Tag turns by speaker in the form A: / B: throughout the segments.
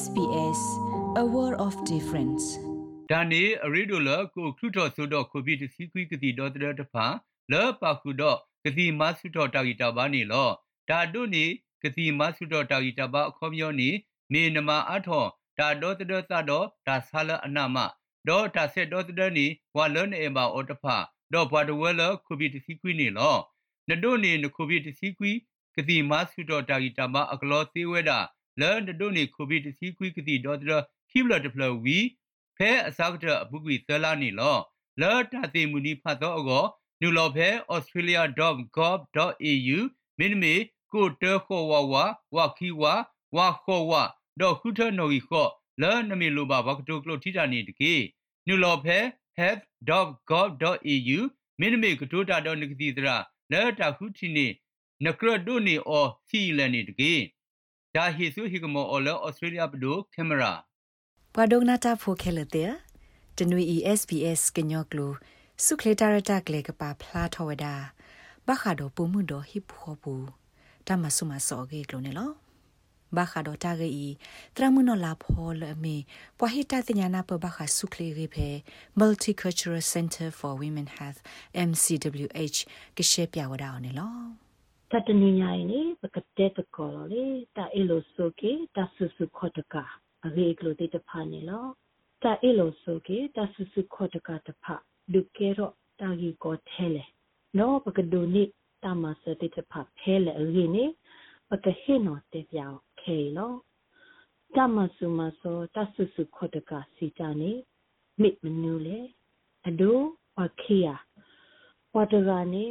A: SBS a world of difference
B: ဒါနေအရီဒိုလကိုခရုတော်ဆိုတော့ကိုဗစ်စီကွီကတိဒေါ်တဲ့တဖာလောပါခုတော့ကတိမဆုတော်တာဂီတာပါနေလောဒါတို့နေကတိမဆုတော်တာဂီတာပါအခေါ်မျိုးနေနေနမအထောဒါဒေါ်တဲ့သတော့ဒါဆာလအနာမဒေါ်တာဆက်ဒေါ်တဲ့နေဝါလွန်နေပါအော်တဖာဒေါ်ဘွားတဝဲလကိုဗစ်စီကွီနေလောနဒိုနေနကိုဗစ်စီကွီကတိမဆုတော်တာဂီတာပါအကလောသေးဝဲတာ လန်ဒိုနေကိုဗစ်စီကွီကတိဒေါ်တဲ့ခိဘလတဖလဝီဖဲအစားကတအပုကွေသလာနေလောလော်တာတိမူနီဖတ်တော့အကောနူလော်ဖဲ australia.gov.au မင်းမေကိုတဲခေါ်ဝဝဝခီဝဝခေါ်ဝဒေါ်ခုထနိုဂီခေါ်လော်နမီလိုပါဘကတိုကလိုတီတာနေတကေနူလော်ဖဲ health.gov.au မင်းမေကတိုတာတော့နကတိတရာလော်တာခုတီနေနကရဒိုနေအောစီလန်နေတကေ ဒါဟီဆူဟီကမောအော်လော်ဩစတြေးလျပဒိုကင်မရာ
A: ပဒုံနာတာဖိုခဲလတဲ့တနွေ SBS ကညောကလိုစုခလေတာရတာကလေကပါဖလာထောဝဒါဘခါဒိုပူမှုဒိုဟိဖောပူတမဆုမစောကေကလိုနေလောဘာခါဒိုတာဂေဤတရမနလာဖောလအမီပွာဟိတာတညာနာပဘခါစုခလေရေဖေ Multicultural Center for Women Health MCWH ကရှေပြဝဒါအောင်နေလော
C: တတနိညာယနေပကတဲ့တကောလေတာအီလိုဆိုကေတာဆုစုခောတကအရေကလိုတေတဖာနေလောတာအီလိုဆိုကေတာဆုစုခောတကတဖာဒုကေရောတာဂီကိုထဲလေနောပကဒိုနိတာမစတေတဖာဖဲလေအရေနေပကဟေနောတေပြောင်းခေလောတမဆုမစောတဆုစုခောတကစီတာနေမိမနူလေအဒိုဝခေယာဝတရာနေ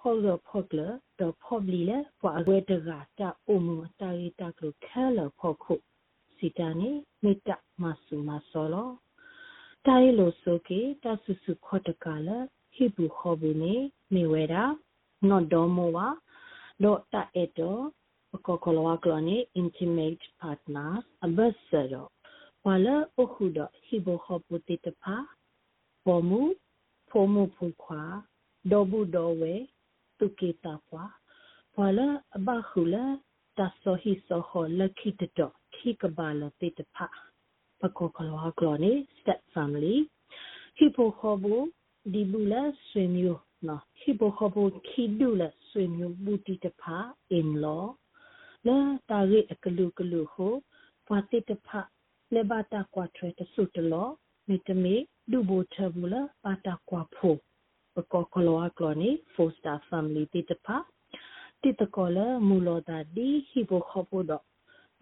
C: ခေါ်ရဖော့ကလတော့ဖော့ဘလီလေပွာအဝဲတကတာအုံမတာရီတာကလိုခဲလဖော့ခုစီတာနေမိတမဆူမဆောလောတိုင်လိုဆိုကေတဆူဆူခေါ်တကလာဟိဘူခေါ်ဘူးနေနေဝဲတာနော်ဒေါ်မောဝါတော့တအဲ့တော့ပကောကလောကလောနေ intimate partners အဘတ်ဆရောဝါလာအခုတော့ဟိဘူခေါ်ပူတိတဖာပေါ်မူဖိုမူဖူခွာဒေါ်ဘူးဒေါ်ဝဲ ตุเกตาปวาพอละอบาขุละตาโซฮิโซโฮละคิตดอခိကဘာလတေတဖပကောကလောကလောနေ step family ဟိပိုခဘူဒီဘူလာဆွေမျိုးနော်ဟိပိုခဘူခိဒူလာဆွေမျိုးဘူတီတဖ in law လာတာရိအကလူကလူဟိုပွာတေတဖလေဘာတာကွာထရတဆုတလောမိတမေဒူဘူထဘူလာပါတာကွာဖို ပကောကလောကလောနေ four star family တေတဖတိတကောလာမူလောတာဒီဟိပိုခဘူတော့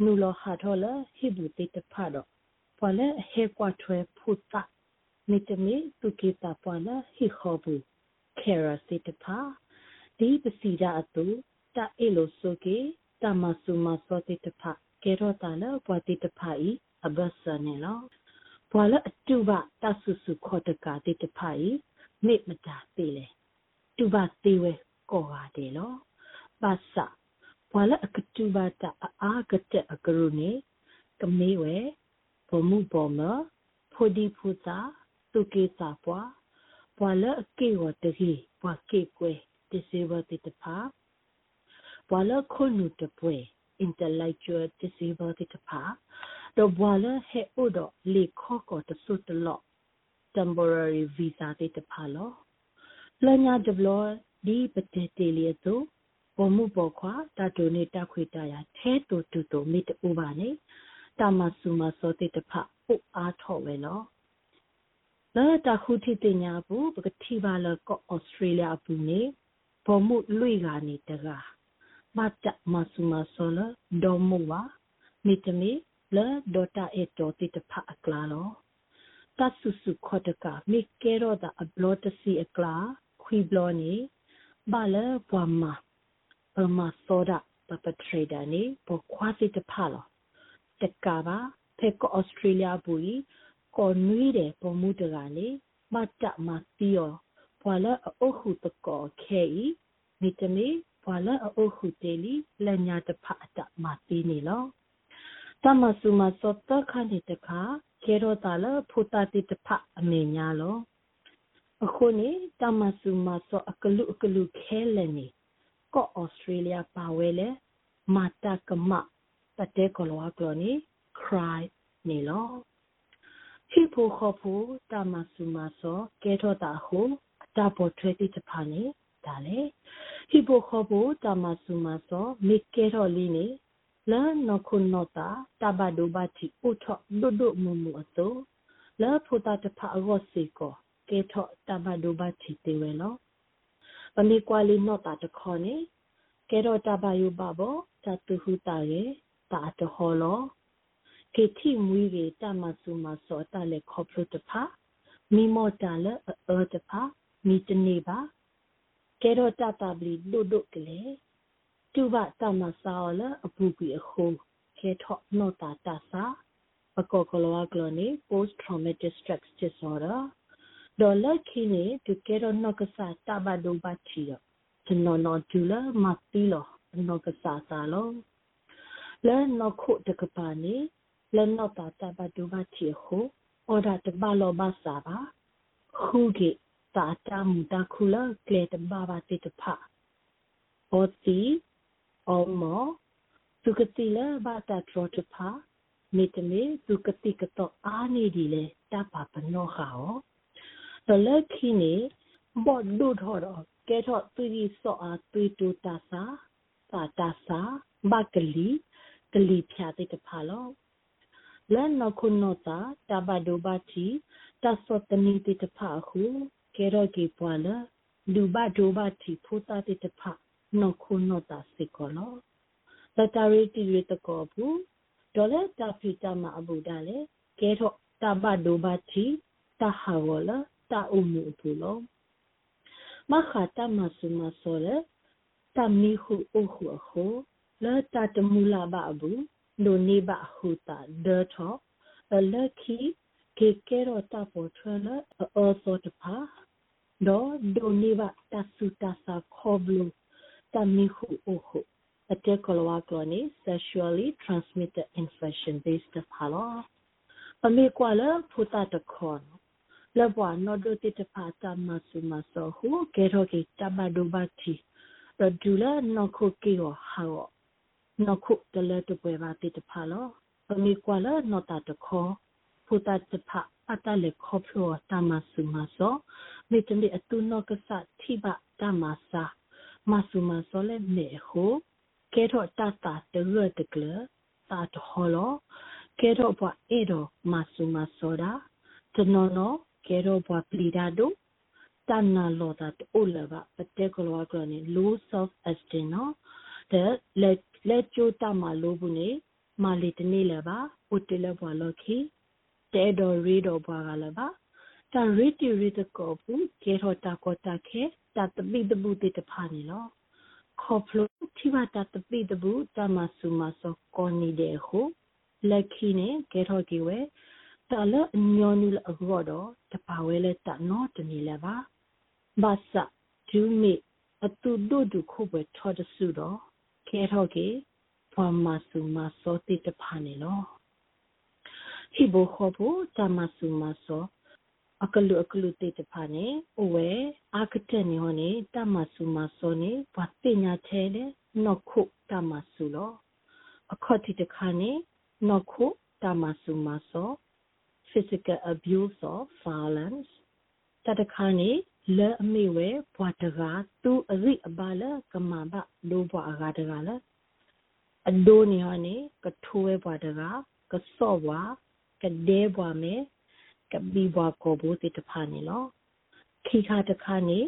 C: နူလောဟာထောလဟိဘူတေတဖတော့ပွာလဲဟေကွာထွဲဖုတာမိတမီသူကေတာပွာလဲဟိခောဘူးကေရာစေတဖဒီပစီရာအတူတာအေလိုဆိုကေတမဆုမစောတေတဖကေရောတာလပွာတေတဖဤအဘဆနေလောပွာလဲအတူပါတဆုစုခောတကတေတဖဤ မိမတာသေးလေတူပါသေးဝဲကောပါတယ်လောပါစဘွာလအကတူဘာတာအာကတက်အကရုနေကမေဝဲဘမှုပေါ်မဖိုဒီဖူစာတုကေစာပွာဘွာလအကေဝတကြီးဘွာကေကွဲတစေဝတိတဖာဘွာလခုနုတပွဲ intellectual disability တဖာတော့ဘွာလဟဲဥဒလေခောကောတဆုတလော့ temporary visa တိတဖာလောလညာဒဘလဒီပတေတေလီယတိုပေါ်မှုပေါ်ခွာတတိုနေတာခွေတရာထဲတူတူတူမိတူပါနေတမဆုမစောတိတဖပုအားထော့ဝဲနော်လာတခုတိတင်ညာဘူးပကတိပါလကောဩစတြေးလျအပူနေပေါ်မှုလွေကနေတကားမတ်တမဆုမစောလဒေါ်မူဝါမိတမီလာဒေါတာအတောတိတဖအကလာ လောတဆုစုခေါတကမိကဲရောတာအဘလောတစီအကလာခွီဘလောနေဘာလပွားမှာအမသောဒပပထရေဒါနေပေါ်ခွာစစ်တဖလောတက်ကပါဖက်ကောဩစတြေးလျဘူးကောနွေးတယ်ပေါ်မှုတကနေမတမတီယောဘွာလာအခုတကောခဲဤမိတမီဘွာလာအခုတေလီလညာတဖအတမတီနေလောတမဆုမစောတခဏတခါ ကေရောတာလဖူတာတိတဖအမေညာလောအခုနေတမဆုမစောအကလူအကလူခဲလနေကော့ဩစတြေးလျပါဝဲလေမာတာကမတတဲကလောကလောနီခရ pride နေလောဟိဖိုခဖိုတာမဆူမဆောကဲထောတာဟုတာပေါ်ထွေတိတဖာနေဒါလေဟိဖိုခဖိုတာမဆူမဆောမိကဲထောလီနေ လာနခုနောတာတဘဒိုဘတိဥထဒုဒုမူမူအတောလာဖိုတာတဖာရောစီကောကဲထောတဘဒိုဘတိတေဝဲလောပမေကွာလီနောတာတခေါနေကဲတော့တဘယုဘဘောတတုဟုတာရဲ့တာတဟောလောကေတိမွေးကေတမဆုမစောတလည်းခေါပလို့တဖာမိမောတလည်းအောတဖာမိတနေပါကဲတော့တတပလီဒုဒုကလေး တူဘတမစာလအပူကြီးအခုကေထော့နောတာတဆာပကောကလောကလောနေ post traumatic stress disorder ဒေါ်လာခင်းနေတူကေတော့နော့ကစားတဘဒုဘချီတော့ကျွန်တော်နော်ဒူလာမတီလောနော့ကစားစာလောလဲနော့ခုတကပါနေလဲနော့တာတဘဒုဘချီခုအော်ဒါတဘလောဘစာပါခုကေတာတမတာခုလာကလေတဘဘာတိတဖာအောတီ အောမောသူကတိလာဘာတာထရတဖာမေတမေသူကတိကတော့အာနေဒီလေတပါပနောခါဩတလက်ခင်းနေဘော့ဒုထော်တော့ကဲတော့သူကြီးစော့အားသွေးတူတာစာတာတာစာဘကလီကလီဖြာတဲ့တဖာလောလန်နခုနောတာတဘဒိုဘတီတဆောတနီတဲ့တဖာခုကဲတော့ကေပွာလာလူဘဒိုဘတီဖိုတာတဲ့တဖာ နခုနောတာစေကောလောတတရီတီရတကောဘူးဒေါ်လာတာဖီတာမအဘူဒါလေကဲတော့တဘဒိုဘတီတဟာဝလာတာအုံမူဘူးလောမခတာမဆုမဆောလေတမီဟုအခုအခုလာတာတမူလာဘအဘူးလိုနေဘဟု တာဒေထောလခီကေကေရောတာပေါ်ထရလအောစောတဖာဒေါ်ဒိုနေဘတဆုတဆာခေါဘလူတမီဟုအခုအတက်ကလဝကလနေ sexually transmitted infection based ဖာလောအမေကွာလဖူတာတခွန်လဘွာနောဒိုတိတဖာတမဆုမဆောဟုကေရောကေတဘဒိုဘတီရဒူလာနခုကေရောဟာနခုတလဲတပွဲပါတိတဖာလောအမေကွာလနောတာတခောဖူတာတဖာအတလေခောဖလောတမဆုမဆောမေတမေအတုနောကဆတိဘတမစာ မဆုမဆောလေမေဟုကေရောတတာတရတကလတာတဟောလောကေရောဘွာအေရောမဆုမဆောဒါတနောနောကဲတော့ဘွာပလီဒါဒိုတန်နာလောတာတိုလဘပတက်ကလောကရနေ low self esteem နော်တဲ့လက်လက်ချိုးတမလို့ဘူးနေမာလီတနေလပါဥတလဘွာလောခီတဲတော်ရီတော်ဘွာကလည်းပါတန်ရီတီရီတကောဘူးကဲတော့တာကောတာခဲ တတပိတဘူးတေတဖာနေလောခေါဖလို့ထိပါတတပိတဘူးတမဆူမဆောကောနီတဲ့ဟုလက်ခီနေကဲတော့ကေဝဲတလညောနူလအကောတော့တပါဝဲလဲတနောတနေလဲပါဘာစာဒူမီအတူဒုဒုခုပဲထော်တဆူတော့ခဲထောက်ကေဖွာမဆူမစောတိတဖာနေလောဟိဘခောဘူတမဆူမစောအကလူအကလူတေတဖာနေအိုဝဲအာကတက်နေဟောနေတမဆူ မစောနေဘာတိညာချဲလေနော့ခုတမဆူလောအခော့တိတခါနေနော့ခုတမဆူမစော physical abuse or violence တတခါနေလဲအမေဝဲဘွာတကားသူအရိအပါလကမဘဒိုးဘွာအကားတကားလဲအဒိုးနေဟနေကထိုးဝဲဘွာတကားကစော့ဘွာကဒဲဘွာမဲ ကဘီဘွာကိုဘိုတိတဖာနေလောခိခါတခါနေ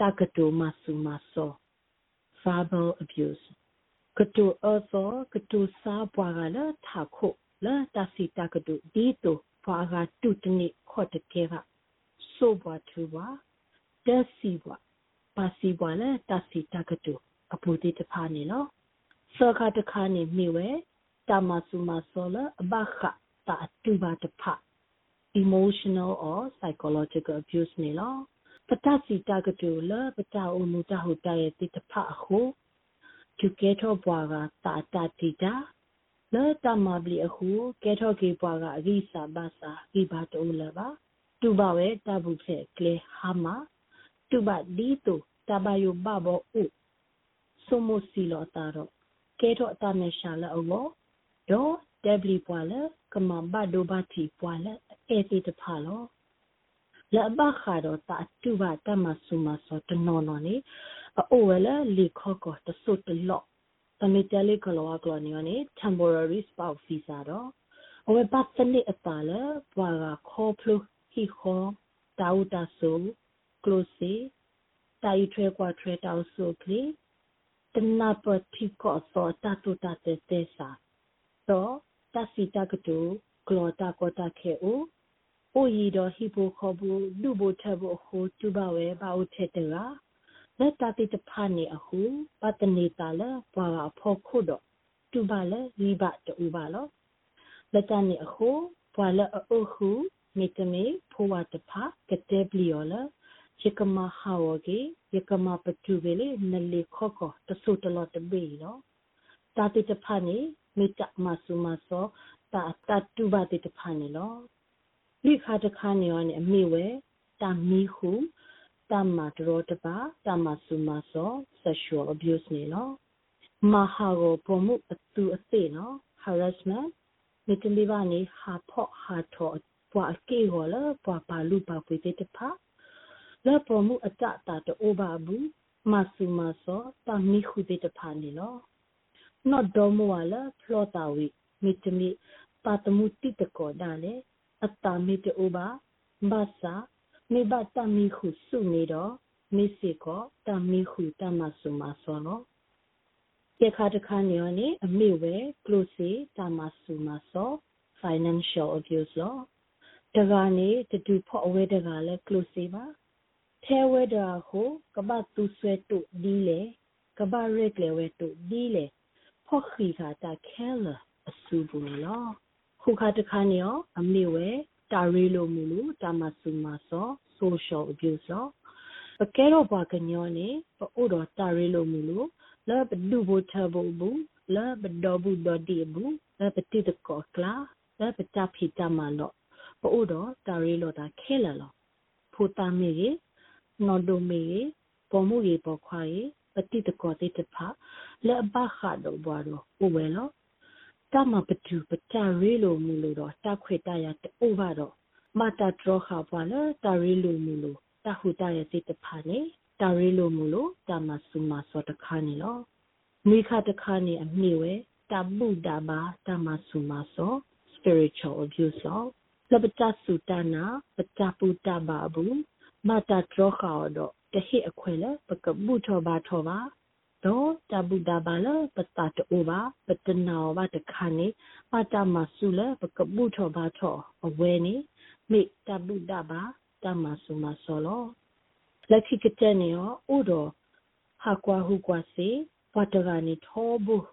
C: တကတိုမဆူမဆော verbal abuse ကတိုအသောကတိုစာဘွာကလည်းထာခုလာတစီတကတိုဒီတိုဖွာကတုတနိခော့တကဲကဆိုဘွားသူဘွားတက်စီဘွားပါစီဘွားလဲတစီတကတူအပူတိတဖာနေလောစောခတခါနေမိဝဲတမဆုမဆောလအဘခတာတူပါတဖ emotional or psychological abuse နေလောပတစီတကတူလပတအုံမူတဟုတရဲ့တိတဖအခုကျကဲထောဘွားကတာတာတိတာလဲတမဘလီအခုကဲထော့ကေပွားကအဂိစာဘာစာကိဘာတိုလပါတူပါဝဲတဘူးဖက်ကလေဟာမတူပါဒီတူတဘယဘဘောဥဆုမစီလောတာတော့ကဲထော့တမေရှာလအောဒေါ် debli pwala kama ba do ba ti pwala e ti te pha lo la ba kha do ta tu ba ta ma su ma so to no no ni o wala li kho ko to so to lo ta mi te le ko lo wa ko ni ni temporary spouse visa do o we ba ta ni a ta la pwa ga kho plu hi kho ta u ta so close တာယူထွဲကွာထွဲတောက်ဆိုကလေးတနာပတိကောသောတတုတတေတေစာတော့ တစီတကတူဂလောတာကောတာခဲအိုအိုရီတော်ဟိပိုခေါ်ဘူးလူဘထဘဟိုတူပါဝဲဘာဦးထဲတရာလက်တတိတဖာနေအခုပတနေတာလဲပွာအဖို့ခုတော့တူပါလဲဝိဘတူပါလောလက်တနေအခုပွာလဲအခုမိတမေဖိုဝတဖာကတဲ့ပလီယောလဲယကမဟာဝကေယကမပတူဝေလေနလေခောကောတဆုတလတဘေရောတာတိတဖာနေမိတမဆုမသောတာတတုဘတိတဖာနေလောလိခါတခါနေရောနေအမိဝဲတာမီဟုတာမတရောတပါတာမဆုမသော sexual abuse နေလောမဟာကိုပုံမှုအတူအသေးနော် harassment မိတလီပါနေဟာဖော့ဟာထောပွာအကေဟောလပွာပါလူပါပွေတေတဖာလပေါ်မှုအတတာတိုးပါဘူးမဆူမဆောတာမီခုတေတဖာနေလော နော့ဒေါ်မဝလာဖလောတာဝီမိတမီပါတမှုတိတကောဒါလေအတာမီတိုးပါဘာသာမေဘတာမီခုစုနေတော့မေစီကောတာမီခုတမဆူမဆောလောရခါတခါနေရနေအမေဝဲ close တာမဆူမဆော financial abuse လောတကနေတူဖို့အဝဲတကလည်း close ပါထဲဝဲတာကိုကပတ်သူဆွဲတုဒီလေကပတ်ရက်လေဝဲတုဒီလေ ဖော့ခီခါတာခဲလအဆူဘူးလောခုခါတခါနေရောအမေဝဲတာရီလိုမူလူတာမဆူမဆော social abuse လောပကဲတော့ဘာကညောနေပို့တော့တာရီလိုမူလူလဘဒူဘထဘဘူးလဘဒဘူးဒဒီဘူးလဘတိတကောကလာလဘတာဖီတမလောပို့တော့တာရီလိုတာခဲလလောဖူတာမီနော်ဒိုမေပေါ်မှုရေပေါ်ခွာရေ ပတိတကောတိတဖလက်ဘခါတော့ဘာလို့ဥဝဲလောတမပတူပတရီလိုမူလို့တော့တခွေတရတူဘာတော့မတာဒရခါပွာလဲတရီလိုမူလို့တခုတရတိတဖနေတရီလိုမူလို့တမဆုမစောတခါနေလောမိခတခါနေအမြင့်ဝဲတဗုဒ္ဓဘာတမဆုမစော spiritual abuse လောလပတစုတနာပတပုတ္တဘာဘူးမတာဒရခါတော့ တဟိအခွဲလပကပုထောဘာထောဘာတော့တဗုဒ္ဓဘာလပတတိုဘာပတနာဘာတခါနေပတမဆုလပကပုထောဘာထောအဝဲနေမိတဗုဒ္ဓဘာတမဆုမဆောလောလက်ခိကတဲ့နေရောဥတော်ဟာကွာဟုကွာစေပတကနေထောဘူး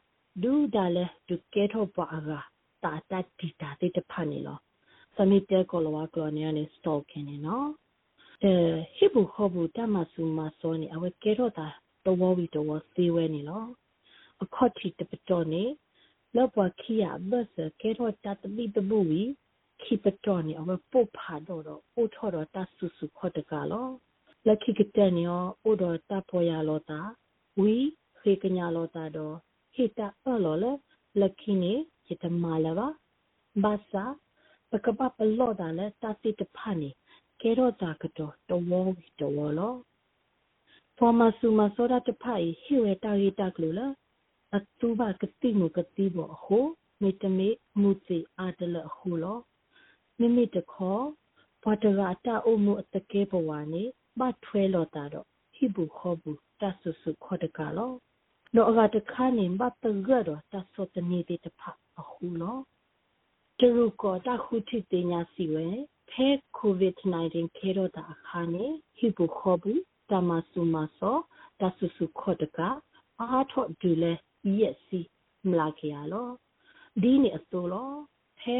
C: ဒူဒါလေဒုကဲထောပါအရာတာတတိတာတိတဖာနေလောစမိတဲကောလဝါကလောနေနေစတောကင်းနေနော်အဲ ဟိဘူခောဘူတမဆူမစောနေအဝဲကဲတော့တာတဝဝီတဝစေဝဲနေလောအခော့တီတပတော်နေလောပွားခီယာဘတ်စကဲတော့တတပိတဘူဝီခိပတော်နေအဝဲပုတ်ဖာတော့တော့အိုထော်တော့တဆူဆူခော့တကလောလက်ခိကတဲ့နေရောအိုတော့တပေါ်ရလောတာဝီခေကညာလောတာတော့ဟိတာအော်လောလေလက်ခိနေจิตမာလပါဘာသာပကပပလောတာလေတတိတဖာနေကဲတော့တာကတော့တဝေါတဝေါလောဖော်မဆူ မစောရတဖိုင်ဟိဝဲတာရီတာကလူလာအတူပါကတိမကတိဘောဟိုမေတမေမူစီအာတလဟူလောမိမိတခေါ်ဘာတရာတာအုံမှုအတကဲဘဝနေဘတ်ထွဲလောတာတော့ဟိဘူးခေါ်ဘူးတဆူဆူခေါ်တကလောတော့အကတခါနေဘတ်တရတော့တဆောတနေတဲ့တဖအခုလောတရုကောတခုတိတင်ညာစီဝဲ ဖဲ covid-19 ခေရောတာအခါနေဟိဘူခောဘူးတမဆုမဆောတဆူဆူခောတကအာထော့ဒူလေယက်စီမလာခေရလောဒီနေအစိုးလောဖဲ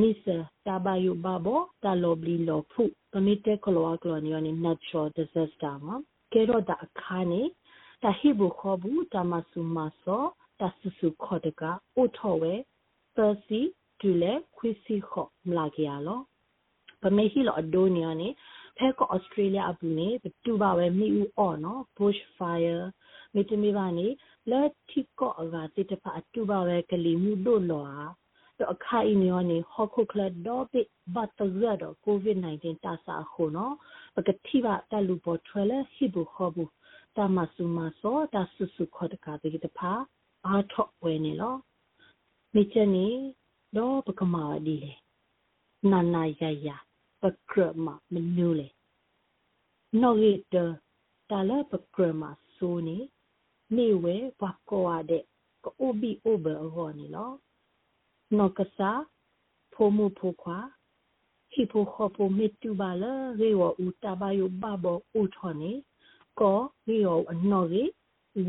C: နိစတာဘယုဘဘောတာလောဘလီလောဖုပမိတဲကလောကလောနီယနီ natural disaster မှာကေရောတာအခါနေတဟိဘူခောဘူးတမဆုမဆောတဆူဆူခောတကအိုထော့ဝဲပစီဒူလေခွီစီခောမလာခေရလော ပမေဟီလောအဒိုနီယာနေဖဲကောဩစတြေးလျအပူနေတူပါပဲမိဦးအော်နော် bush fire မိတမီပါနေလက်တီကောအကတိတဖာတူပါပဲကလီမှုတို့လောဟာတော့အခါအင်းယောနေဟခုကလတော့ပိဘတ်တရတော့ကိုဗစ် -19 တာစာခုနော်ပကတိပါတလူပေါ်ထွဲလဲဟိဘူခောဘူးတာမဆုမစောတာဆုဆုခောတကာတိတဖာအာထော့ဝဲနေလောမိချနေတော့ပကမာဒီလေနာနာရရ ပကရမမနူလေနော်ရတတာလပကရမဆိုနေနေဝဲဘကောရတဲ့ကိုဘီအိုဘရောနေလောနောက်ကစားဖိုမှုဖိုခွာဟိဖိုခောဖိုမီတူပါလရေဝဥတဘယဘဘဥထောနေကောရေဝအနော်ရေ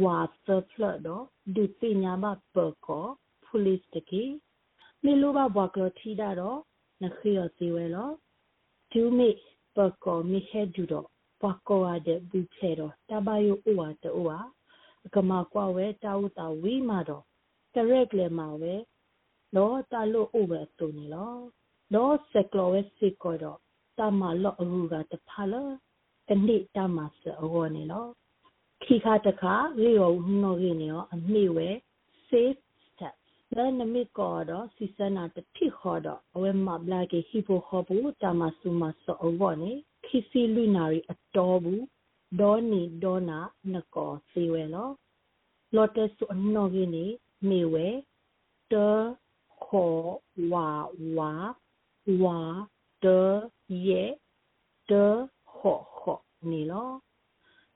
C: ဝါသဖလဒဒုတိညာဘပကော police တကေမေလိုဘဘကလထီဒါတော့နခိယစီဝဲလော ဒူမေပကောမိဟဲဒူတော့ဘကောရတဲ့ဘူးချေတော့တဘယဥဝတူဝါကမာကွာဝဲတာဝတာဝီမာတော့တရက်လေမာဝဲလောတာလို့ဥပဲတူနေလောလောစက်ကလောဝဲစီကောတော့တမလောအရူကတဖာလောတနေ့တမစအောနေလောခိခါတခါရေရောနော်ရင်းနေရောအမိဝဲ safe steps လဲနမိကောတော့စီစနာတတိခေါ်တော့အဝဲမဘလာကေဟီပိုခေါ်ဘူးတမဆူမဆောအောနေခိစီလူနာရီအတော်ဘူးဒေါ်နီဒေါ်နာနကောစီဝဲလောလော်တက်ဆူအနော်ရင်းနေမေဝဲတခေါ်ဝါဝါဝါတရဲ့တခေါ်ခေါ်နေလော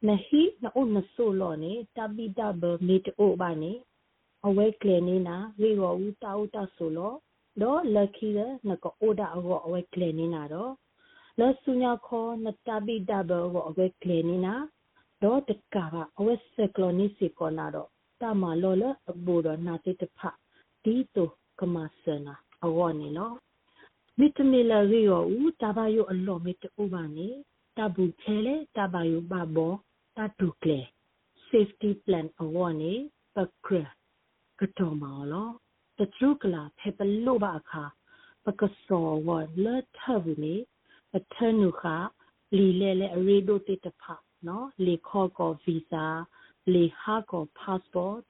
C: နဟိနအုနဆိုလောနေတဘိဒဘမေတအိုဘာနေ အဝဲကလနေနာရေရောဦးတာဦးတာဆိုလောတော့လက်ကီရနကအိုဒါအောအဝဲကလနေနာတော့လဆုညာခေါ်နတဘိဒဘအောအဝဲကလနေနာတော့တကာကအဝဲစကလောနီစီကောနာတော့တမလောလအဘူရနာတိတဖဒီတုကမဆနာအောနေလောမီတမီလာရီယောဦးတဘာယိုအလောမီတူဘာနေတဘူချဲလေတဘာယိုဘာဘောတတုကလေ safety plan အောနေပကရ ကတော်မောလောတချုကလာဖေပလိုဘာခါပကစောဝလထဘူးနေအထနုခလီလေလေအရီဒိုတေတဖနော်လေခေါ်ကောဗီဇာလေဟာကော passport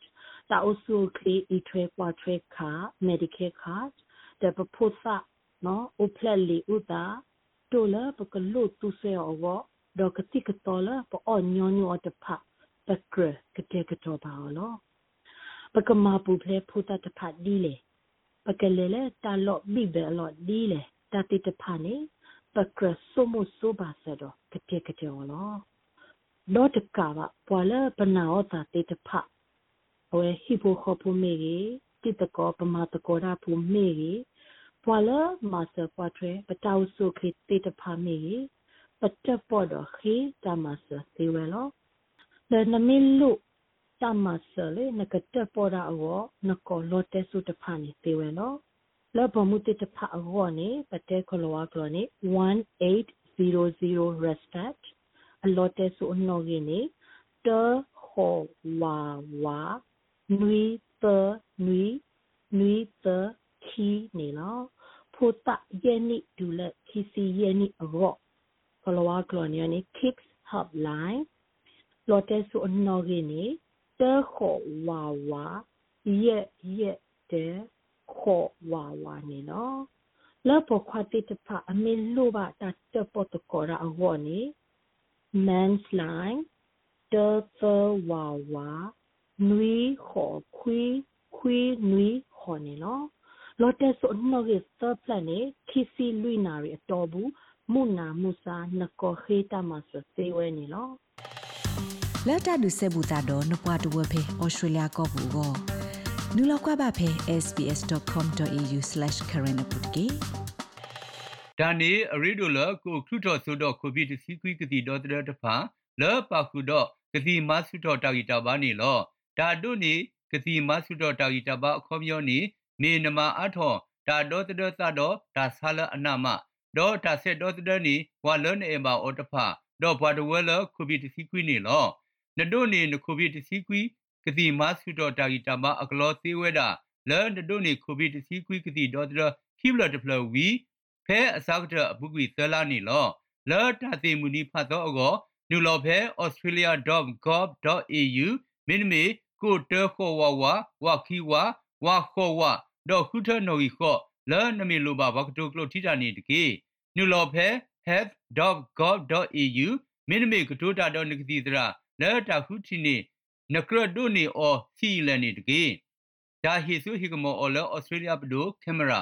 C: တာအဆူကလီအထွေပွားထွေခါ medicare card တပဖို့သနော်ဥပလက်လီဥတာတိုလာပကလုတူဆေအောဒေါကတိကတော်လာပအောညောညောတဖပကရကတဲ့ကတော်ပါလော ပကမာပူဖလေဖူတာတဖဒီလေပကလေလေတာလော့ဘိဘဲလော့ဒီလေတတိတဖနေပကရဆုမဆုပါစတော့ကတဲ့ကတဲ့လောဒေါတကပါပွာလာပနာအောတာတေတဖအဝဲဟိပိုခပူမေကြီးတိတကောပမာတကောရာပူမေကြီးပွာလာမဆာပွားထွဲပတောက်ဆုခိတေတဖမေကြီးပတ္တပေါ်တော့ခေတမဆာသေဝဲလောလနမီလူ တမဆာလေနကတပေါ်တာအောနကောလောတဲဆုတဖာနေသေဝဲလောလဘမှုတတဖာအောနေပတဲခလောဝါကလောနေ1800 respect အလောတဲဆုအနော်ကြီးနေတခေါ်ဝါဝါနွီတနွီနွီတခီနေလောဖိုတယေနိဒူလက်ခီစီယေနိအော follower colonial kicks helpline lotte su onnogi ni te kho wa wa ye ye de kho wa wa ni no la po khwa ti te pha amin lo ba ta te po to ko ra awo ni man's line te te wa wa nui kho khui khui nui kho ni no lotte su onnogi third plan ni kisi luinari atobu မုနာမူစာနကောခေတမဆစေဝဲနေလော
A: လတ်တဒုဆေဘူတာတော့နပွားတဝဖေဩစတြေးလျကောဘူကိုနူလောက်ကွာပါဖေ sbs.com.au/current ပုတ်ကေ
B: ဒါနေအရီဒိုလကိုခရုတော်ဆိုတော့ကိုဗစ်တစီကွီကတိဒေါ်တရတဖာလောပါခုတော့ကတိမဆုတော်တာဂီတာပါနေလောဒါတို့နေကတိမဆုတော်တာဂီတာပါအခေါ်မျိုးနေနေနမအထောဒါဒေါ်တရသတော့ဒါဆာလအနာမဒေါ်တာဆက်ဒေါ်တနီဝါလွန်အေဘာအော်တဖာဒေါ်ဘွာတဝဲလခုဘီတစီကွီနေလော နဒိုနေနခုဘီတစီကွီကတိမဆုတော်တာဂီတမအကလောသေးဝဲတာလဲနဒိုနေခုဘီတစီကွီကတိဒေါ်တရခိဘလတဖလဝီဖဲအစကတအပုကွီသလာနေလောလဲတာတိမူနီဖတ်တော့အောနူလောဖဲ australia.gov.au မင်းမေကိုတဲခေါ်ဝါဝါဝါခီဝါဝါခေါ်ဝါဒေါခုထနော်ကြီးခော့လဲနမီလိုပါဘကတိုကလိုတီတာနေတကေနူလော်ဖဲ health.gov.au မင်းမေကတိုတာတော့နကတိတရာ လဲတာခုတီနေနကရဒိုနေအော်စီလန်နေတကေဒါဟီဆူဟီကမောအော်လဲဩစတြေးလျပဒိုကင်မရာ